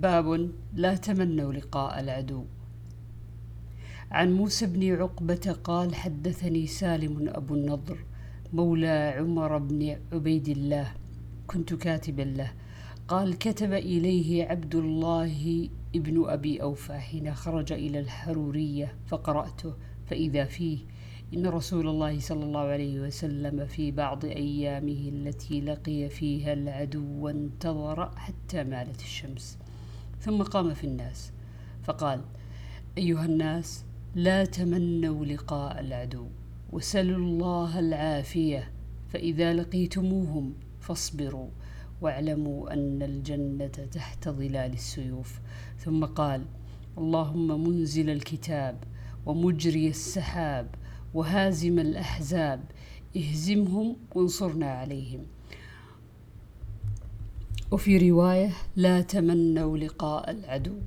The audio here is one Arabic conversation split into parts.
باب لا تمنوا لقاء العدو. عن موسى بن عقبة قال حدثني سالم أبو النضر مولى عمر بن عبيد الله كنت كاتبا له. قال كتب إليه عبد الله ابن أبي أوفى حين خرج إلى الحرورية فقرأته فإذا فيه إن رسول الله صلى الله عليه وسلم في بعض أيامه التي لقي فيها العدو وانتظر حتى مالت الشمس. ثم قام في الناس. فقال أيها الناس لا تمنوا لقاء العدو وسلوا الله العافية فإذا لقيتموهم فاصبروا واعلموا أن الجنة تحت ظلال السيوف. ثم قال اللهم منزل الكتاب ومجري السحاب وهازم الأحزاب اهزمهم وانصرنا عليهم. وفي رواية لا تمنوا لقاء العدو.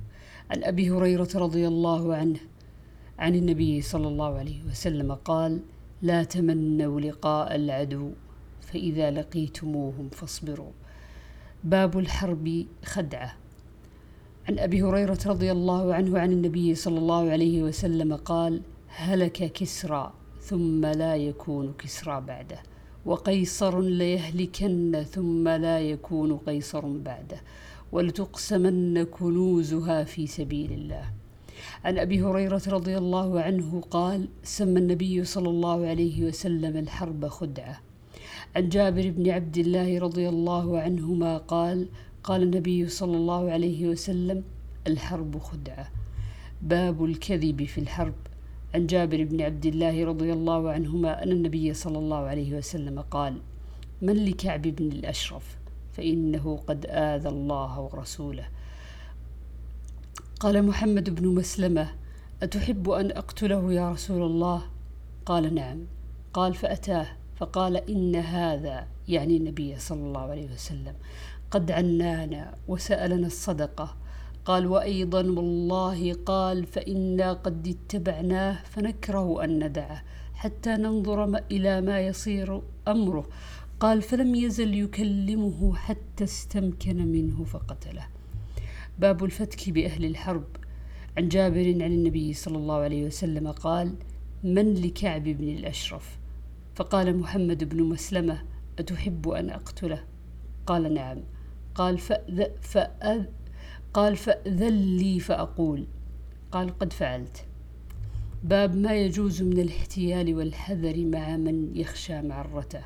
عن أبي هريرة رضي الله عنه عن النبي صلى الله عليه وسلم قال لا تمنوا لقاء العدو فإذا لقيتموهم فاصبروا. باب الحرب خدعة. عن أبي هريرة رضي الله عنه عن النبي صلى الله عليه وسلم قال هلك كسرى ثم لا يكون كسرى بعده. وقيصر ليهلكن ثم لا يكون قيصر بعده ولتقسمن كنوزها في سبيل الله. عن أبي هريرة رضي الله عنه قال سمى النبي صلى الله عليه وسلم الحرب خدعة. عن جابر بن عبد الله رضي الله عنهما قال قال النبي صلى الله عليه وسلم الحرب خدعة. باب الكذب في الحرب. عن جابر بن عبد الله رضي الله عنهما أن النبي صلى الله عليه وسلم قال من لكعب بن الأشرف؟ فإنه قد آذى الله ورسوله. قال محمد بن مسلمة أتحب أن أقتله يا رسول الله؟ قال نعم. قال فأتاه. فقال إن هذا يعني النبي صلى الله عليه وسلم. قد عنانا وسألنا الصدقة. قال وأيضا والله قال فإنا قد اتبعناه فنكره أن ندعه حتى ننظر إلى ما يصير أمره. قال فلم يزل يكلمه حتى استمكن منه فقتله. باب الفتك بأهل الحرب. عن جابر عن النبي صلى الله عليه وسلم قال من لكعب بن الأشرف؟ فقال محمد بن مسلمة أتحب أن أقتله؟ قال نعم. قال فأذ فأذ قال فأذن لي فأقول. قال قد فعلت. باب ما يجوز من الاحتيال والحذر مع من يخشى معرته.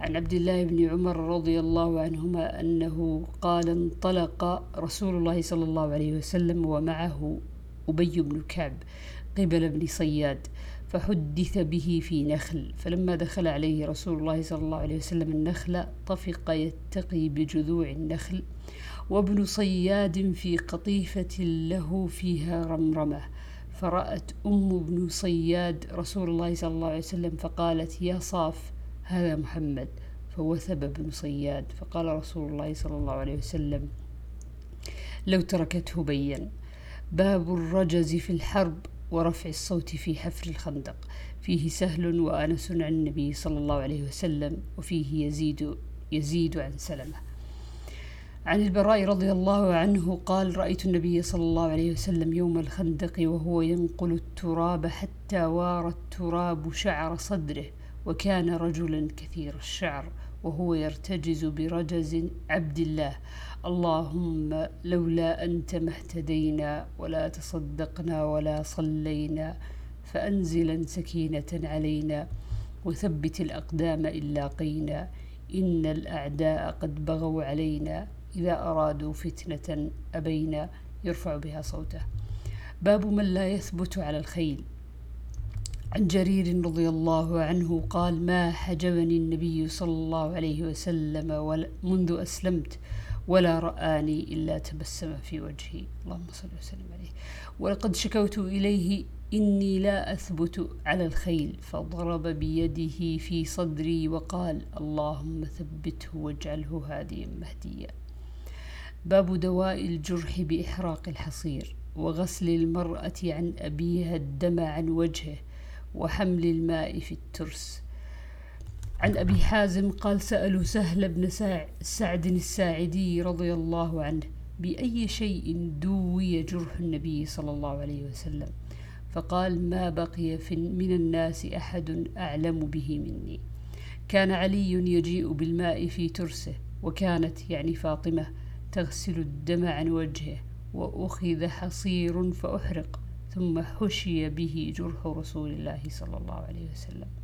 عن عبد الله بن عمر رضي الله عنهما أنه قال انطلق رسول الله صلى الله عليه وسلم ومعه أبي بن كعب قبل بن صياد فحدث به في نخل فلما دخل عليه رسول الله صلى الله عليه وسلم النخل طفق يتقي بجذوع النخل وابن صياد في قطيفة له فيها رمرمة فرأت أم ابن صياد رسول الله صلى الله عليه وسلم فقالت يا صاف هذا محمد فوثب ابن صياد فقال رسول الله صلى الله عليه وسلم لو تركته بين باب الرجز في الحرب ورفع الصوت في حفر الخندق. فيه سهل وأنس عن النبي صلى الله عليه وسلم وفيه يزيد يزيد عن سلمة. عن البراء رضي الله عنه قال رأيت النبي صلى الله عليه وسلم يوم الخندق وهو ينقل التراب حتى وار التراب شعر صدره. وكان رجلا كثير الشعر وهو يرتجز برجز عبد الله. اللهم لولا أنت ما اهتدينا ولا تصدقنا ولا صلينا فأنزلا سكينة علينا وثبت الأقدام إن لاقينا. إن الأعداء قد بغوا علينا إذا أرادوا فتنة أبينا يرفع بها صوته. باب من لا يثبت على الخيل. عن جرير رضي الله عنه قال ما حجبني النبي صلى الله عليه وسلم منذ أسلمت ولا رآني إلا تبسم في وجهي. اللهم صل وسلم عليه. ولقد شكوت إليه إني لا أثبت على الخيل فضرب بيده في صدري وقال اللهم ثبته واجعله هاديا مهديا. باب دواء الجرح بإحراق الحصير وغسل المرأة عن أبيها الدم عن وجهه وحمل الماء في الترس. عن أبي حازم قال سألوا سهل بن سعد الساعدي رضي الله عنه بأي شيء دوي جرح النبي صلى الله عليه وسلم. فقال ما بقي من الناس أحد أعلم به مني. كان علي يجيء بالماء في ترسه وكانت يعني فاطمة تغسل الدم عن وجهه وأخذ حصير فأحرق. ثم حشي به جرح رسول الله صلى الله عليه وسلم.